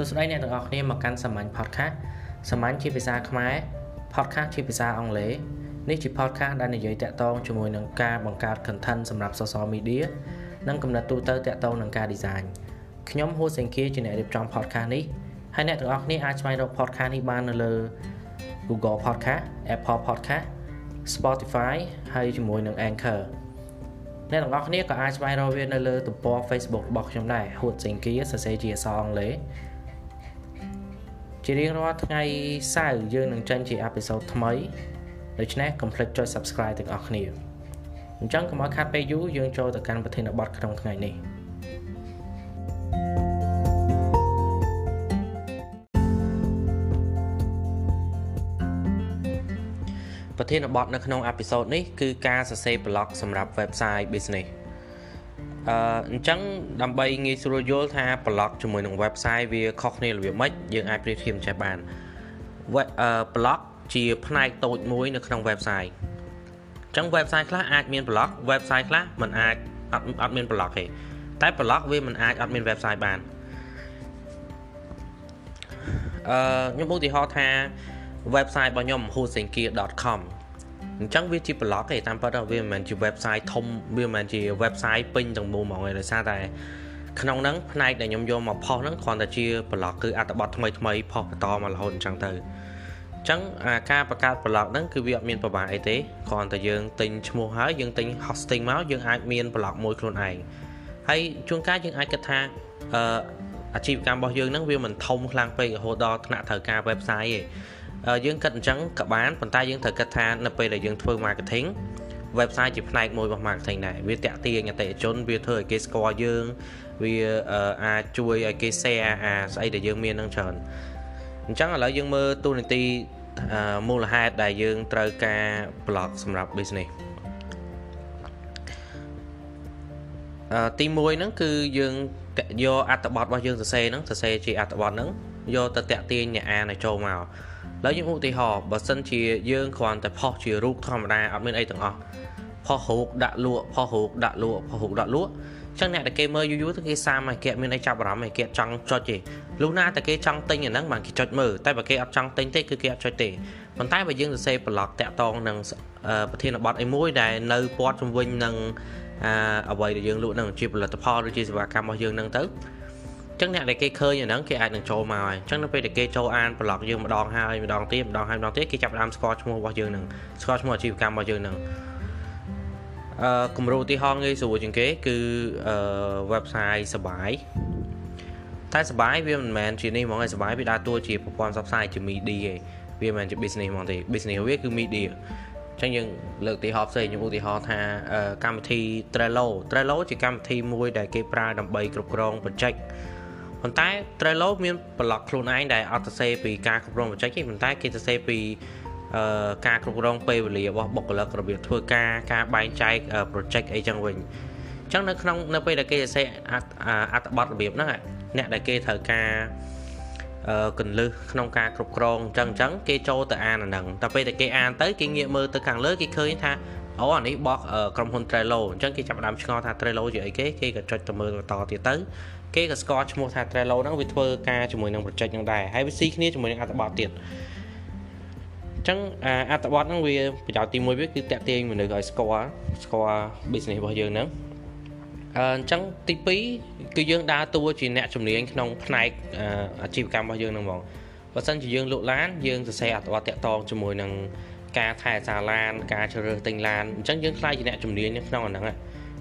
សួស្តីអ្នកទាំងអស់គ្នាមកកាន់សាមញ្ញ podcast សាមញ្ញជាភាសាខ្មែរ podcast ជាភាសាអង់គ្លេសនេះជា podcast ដែលនិយាយតាក់ទងជាមួយនឹងការបង្កើត content សម្រាប់ social media និងកំណត់ទូទៅតាក់ទងនឹងការ design ខ្ញុំហួសេងគាជាអ្នករៀបចំ podcast នេះហើយអ្នកទាំងអស់គ្នាអាចស្វែងរក podcast នេះបាននៅលើ Google Podcast Apple Podcast Spotify ហើយជាមួយនឹង Anchor អ្នកទាំងអស់គ្នាក៏អាចស្វែងរកវានៅលើទំព័រ Facebook របស់ខ្ញុំដែរហួតសេងគីសរសេរជាអក្សរអង់គ្លេស ជារៀងរាល់ថ្ងៃសៅរ៍យើងនឹងចេញជាអេពីសូតថ្មីដូច្នេះកុំភ្លេចចុច Subscribe ទាំងអស់គ្នាអញ្ចឹងកុំឲ្យខាត់ពេលយូរយើងចូលទៅកាន់ប្រធានបទក្នុងថ្ងៃនេះប្រធានបទនៅក្នុងអេពីសូតនេះគឺការសរសេរ blog សម្រាប់ website business អឺអញ្ចឹងដើម្បីងាយស្រួលយល់ថាប្លុកជាមួយនឹង website វាខុសគ្នារបៀបម៉េចយើងអាចប្រៀបធៀបចេះបានអឺប្លុកជាផ្នែកតូចមួយនៅក្នុង website អញ្ចឹង website ខ្លះអាចមានប្លុក website ខ្លះมันអាចអត់អត់មានប្លុកទេតែប្លុកវាមិនអាចអត់មាន website បានអឺខ្ញុំឧទាហរណ៍ថា website របស់ខ្ញុំ hostinggear.com អញ្ចឹងវាជា blog ទេតាមពិតវាមិនមែនជា website ធំវាមិនមែនជា website ពេញទាំងមូលហ្មងទេដោយសារតែក្នុងហ្នឹងផ្នែកដែលខ្ញុំយកមកផុសហ្នឹងគ្រាន់តែជា blog គឺអត្ថបទថ្មីថ្មីផុសបន្តមករហូតអញ្ចឹងទៅអញ្ចឹងការបង្កើត blog ហ្នឹងគឺវាអត់មានប្របាអីទេគ្រាន់តែយើងទិញឈ្មោះហើយយើងទិញ hosting មកយើងអាចមាន blog មួយខ្លួនឯងហើយជួនកាលយើងអាចគិតថាអឺអាជីវកម្មរបស់យើងហ្នឹងវាមិនធំខ្លាំងពេករហូតដល់ថ្នាក់ត្រូវការ website ទេ យើងគិតអញ្ចឹងក៏បានប៉ុន្តែយើងត្រូវគិតថានៅពេលដែលយើងធ្វើ marketing website ជាផ្នែកមួយរបស់ marketing ដែរវាតាក់ទាញអតិថិជនវាធ្វើឲ្យគេស្គាល់យើងវាអាចជួយឲ្យគេ share អាស្អីដែលយើងមាននឹងច្រើនអញ្ចឹងឥឡូវយើងមើលទូនីតិមូលហេតុដែលយើងត្រូវការ blog សម្រាប់ business អឺទី1ហ្នឹងគឺយើងយកអត្ថបទរបស់យើងសរសេរហ្នឹងសរសេរជាអត្ថបទហ្នឹងយកទៅតាក់ទាញអ្នកអានឲ្យចូលមក ឡើយយើងឧទាហរណ៍បើសិនជាយើងគ្រាន់តែផុសជារូបធម្មតាអត់មានអីទាំងអស់ផុសរូបដាក់លក់ផុសរូបដាក់លក់ផុសរូបដាក់លក់ចឹងអ្នកដែលគេមើលយូរយូរទៅគេសាមឲ្យគេមានអីចាប់អារម្មណ៍ឲ្យគេចង់ចុចទេលុះណាតែគេចង់ទិញអាហ្នឹងបានគេចុចមើលតែបើគេអត់ចង់ទិញទេគឺគេអត់ចុចទេប៉ុន្តែបើយើងសរសេរប្លុកតាក់តងនឹងប្រធានបទអីមួយដែលនៅព័ទ្ធជំវិញនឹងអ្វីដែលយើងលក់នឹងជាផលិតផលឬជាសេវាកម្មរបស់យើងនឹងទៅ ចឹងអ្នកដែលគេឃើញអាហ្នឹងគេអាចនឹងចូលមកហើយអញ្ចឹងនៅពេលដែលគេចូលអានប្លុកយើងម្ដងហើយម្ដងទៀតម្ដងហើយម្ដងទៀតគេចាប់ផ្ដើមស្គាល់ឈ្មោះរបស់យើងហ្នឹងស្គាល់ឈ្មោះអាជីវកម្មរបស់យើងហ្នឹងអឺគំរូឧទាហរណ៍ងាយស្រួលជាងគេគឺអឺ website សបាយតែសបាយវាមិនមែនជានេះហ្មងឯងសបាយវាដើរតួជាប្រព័ន្ធផ្សព្វផ្សាយជា media ឯងវាមិនមែនជា business ហ្មងទេ business វាគឺ media ចឹងយើងលើកឧទាហរណ៍ផ្សេងខ្ញុំឧទាហរណ៍ថាកម្មវិធី Trello Trello ជាកម្មវិធីមួយដែលគេប្រើដើម្បីគ្រប់គ្រង project ប៉ុន្តែ Trello មាន blog ខ្លួនឯងដែលអត់សរសេរពីការគ្រប់គ្រង project ទេប៉ុន្តែគេសរសេរពីអឺការគ្រប់គ្រងពេលវេលារបស់បុគ្គលិករបៀបធ្វើការការបែងចែក project អីចឹងវិញអញ្ចឹងនៅក្នុងនៅពេលដែលគេសរសេរអត្ថបទរបៀបហ្នឹងអ្នកដែលគេត្រូវការអឺកន្លឹះក្នុងការគ្រប់គ្រងអញ្ចឹងអញ្ចឹងគេចូលទៅអានអាហ្នឹងតែពេលដែលគេអានទៅគេងាកមើលទៅខាងលើគេឃើញថាអូអានេះបោះក្រុមហ៊ុន Trello អញ្ចឹងគេចាប់ផ្ដើមឆ្ងល់ថា Trello ជាអីគេគេក៏ចុចទៅមើលបន្តទៀតទៅ គេក៏ស្គាល់ឈ្មោះថា Trello ហ្នឹងវាធ្វើការជាមួយនឹង project ហ្នឹងដែរហើយវាស៊ីគ្នាជាមួយនឹងអត្ថបទទៀតអញ្ចឹងអត្ថបទហ្នឹងវាប្រយោជន៍ទី1វាគឺតាក់ទាញមនុស្សឲ្យស្គាល់ស្គាល់ business របស់យើងហ្នឹងអញ្ចឹងទី2គឺយើងដើរតួជាអ្នកជំនាញក្នុងផ្នែកអាជីវកម្មរបស់យើងហ្នឹងហ្មងបើសិនជាយើងលក់ឡានយើងសរសេរអត្ថបទតាក់ទងជាមួយនឹងការថែសារឡាន ការជ្រើសរើសទិញឡានអញ្ចឹងយើងខ្លាចជាអ្នកជំនាញក្នុងអាហ្នឹង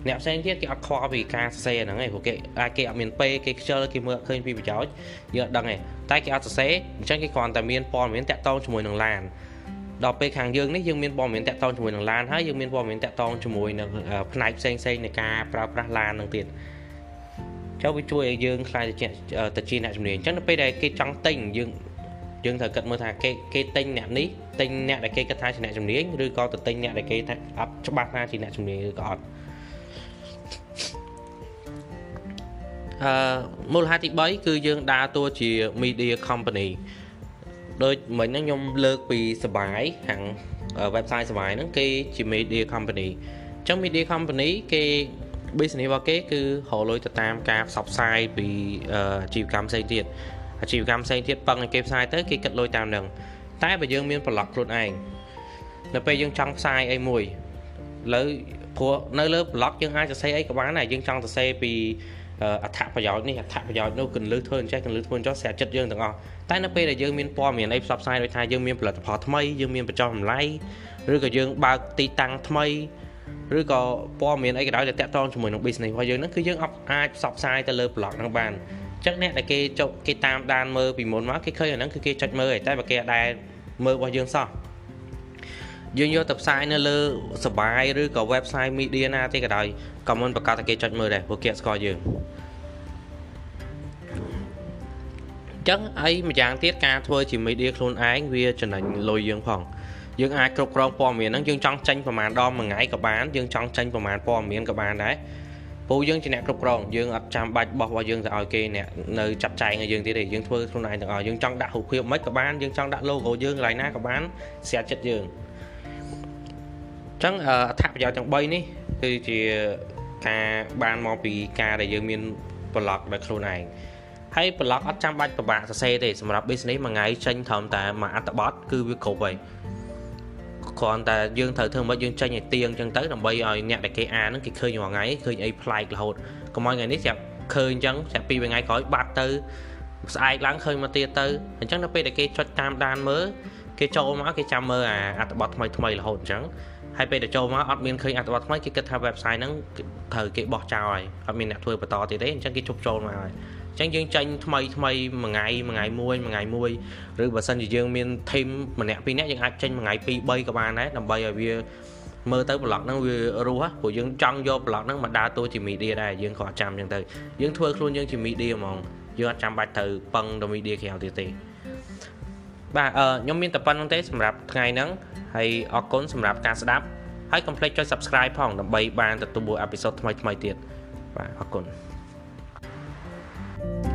អ្នកផ្សេងទៀតគេអត់ខ្វល់ពីការសរសេរហ្នឹងឯងព្រោះគេអាចគេអត់មានពេលគេខ្ជិលគេមើលអត់ឃើញពីប្រយោជន៍យើងអត់ដឹងទេតែគេអត់សរសេរអញ្ចឹងគេគ្រាន់តែមានព័ត៌មានតាក់ទងជាមួយនឹងឡានដល់ពេលខាងយើងនេះយើងមានព័ត៌មានតាក់ទងជាមួយនឹងឡានហើយយើងមានព័ត៌មានតាក់ទងជាមួយនឹងផ្នែកផ្សេងផ្សេងនៃការប្រើប្រាស់ឡាននឹងទៀតចុះវាជួយឲ្យយើងខ្លាយទៅជាទៅជាអ្នកជំនាញអញ្ចឹងនៅពេលដែលគេចង់ទិញយើងយើងត្រូវគិតមើលថាគេគេទិញអ្នកនេះទិញអ្នកដែលគេគិតថាជាអ្នកជំនាញឬក៏ទៅទិញអ្នកដែលគេថាអត់ច្បាស់ថាជាអ្នកជំនាញឬក៏អត់ អឺមូលហេតុទី3គឺយើងដើរតួជា media company ដូចមិញហ្នឹងខ្ញុំលើកពីសបាយខាង website សបាយហ្នឹងគេជា media company អញ្ចឹង media company គេ business របស់គេគឺរកលុយទៅតាមការផ្សព្វផ្សាយពីអាជីវកម្មផ្សេងទៀតអាជីវកម្មផ្សេងទៀតពឹងឲ្យគេផ្សាយទៅគេគិតលុយតាមនឹងតែបើយើងមានប្លុកខ្លួនឯងនៅពេលយើងចង់ផ្សាយអីមួយលើព្រោះនៅលើប្លុកយើងអាចសរសេរអីក៏បានដែរយើងចង់សរសេរពី អត្ថប្រយោជន៍នេះអត្ថប្រយោជន៍នោះគន្លឹះធ្វើអញ្ចេះគន្លឹះធ្វើអញ្ចឹងស្រាក់ចិត្តយើងទាំងអស់តែនៅពេលដែលយើងមានព័ត៌មានអីផ្សព្វផ្សាយដូចថាយើងមានផលិតផលថ្មីយើងមានបញ្ចុះតម្លៃឬក៏យើងបើកទីតាំងថ្មីឬក៏ព័ត៌មានអីក៏ដោយដែលតាក់ទងជាមួយនឹង business របស់យើងហ្នឹងគឺយើងអាចផ្សព្វផ្សាយទៅលើ blog ហ្នឹងបានអញ្ចឹងអ្នកដែលគេចុចគេតាមដានមើលពីមុនមកគេឃើញអាហ្នឹងគឺគេចុចមើលឯតែបើគេអត់ដែលមើលរបស់យើងសោះយើងយកទៅផ្សាយនៅលើសបាយឬក៏ website media ណាទេក៏ដោយក៏មិនប្រកាសថាគេចុចមើលដែរព្រោះគេស្គាល់យើង ចឹងអីម្យ៉ាងទៀតការធ្វើជា media ខ្លួនឯងវាចំណេញលុយយើងផងយើងអាចគ្រប់គ្រងព័ត៌មានហ្នឹងយើងចង់ចេញប្រហែលដងមួយថ្ងៃក៏បានយើងចង់ចេញប្រហែលព័ត៌មានក៏បានដែរពូយើងជាអ្នកគ្រប់គ្រងយើងអត់ចាំបាច់បោះរបស់យើងទៅឲ្យគេអ្នកនៅចាត់ចែងឲ្យយើងទៀតទេយើងធ្វើខ្លួនឯងទាំងអស់យើងចង់ដាក់រូបភាពមិនក៏បានយើងចង់ដាក់ logo យើងកន្លែងណាក៏បានស្រាចិត្តយើងអញ្ចឹងអត្ថប្រយោជន៍ទាំង3នេះគឺជាការបានមកពីការដែលយើងមាន blog ដោយខ្លួនឯង ហើយ blog អត់ចាំបាច់ពិបាកសរសេរទេសម្រាប់ business មួយថ្ងៃចេញត្រឹមតែមួយអត្ថបទគឺវាគ្រប់ហើយគ្រាន់តែយើងត្រូវធ្វើម៉េចយើងចេញឲ្យទៀងអញ្ចឹងទៅដើម្បីឲ្យអ្នកដែលគេអានហ្នឹងគេឃើញរាល់ថ្ងៃឃើញអីប្លែករហូតកុំឲ្យថ្ងៃនេះស្រាប់ឃើញអញ្ចឹងស្រាប់ពីរថ្ងៃក្រោយបាត់ទៅស្អែកឡើងឃើញមកទៀតទៅអញ្ចឹងនៅពេលដែលគេចុចតាមដានមើលគេចូលមកគេចាំមើលអាអត្ថបទថ្មីថ្មីរហូតអញ្ចឹងហើយពេលដែលចូលមកអត់មានឃើញអត្ថបទថ្មីគេគិតថា website ហ្នឹងត្រូវគេបោះចោលហើយអត់មានអ្នកធ្វើបន្តទៀតទេអញ្ចឹងគេជប់ចូលមកហើយ ចឹងយើងចាញ់ថ្មីថ្មីមួយថ្ងៃមួយថ្ងៃមួយមួយថ្ងៃមួយឬបើសិនជាយើងមានធីមម្នាក់ពីរនាក់យើងអាចចេញមួយថ្ងៃ2 3ក៏បានដែរដើម្បីឲ្យវាមើលទៅប្លុកហ្នឹងវារស់ព្រោះយើងចង់យកប្លុកហ្នឹងមកដើរតួជាមីឌាដែរយើងក៏អត់ចាំចឹងទៅយើងធ្វើខ្លួនយើងជាមីឌាហ្មងយើងអត់ចាំបាច់ទៅពឹងទៅមីឌាក្រៅទៀតទេបាទអឺខ្ញុំមានតែប៉ុណ្្នឹងទេសម្រាប់ថ្ងៃហ្នឹងហើយអរគុណសម្រាប់ការស្ដាប់ហើយកុំភ្លេចចុច Subscribe ផងដើម្បីបានទទួលអេពីសូតថ្មីៗទៀតបាទអរគុណ Bye.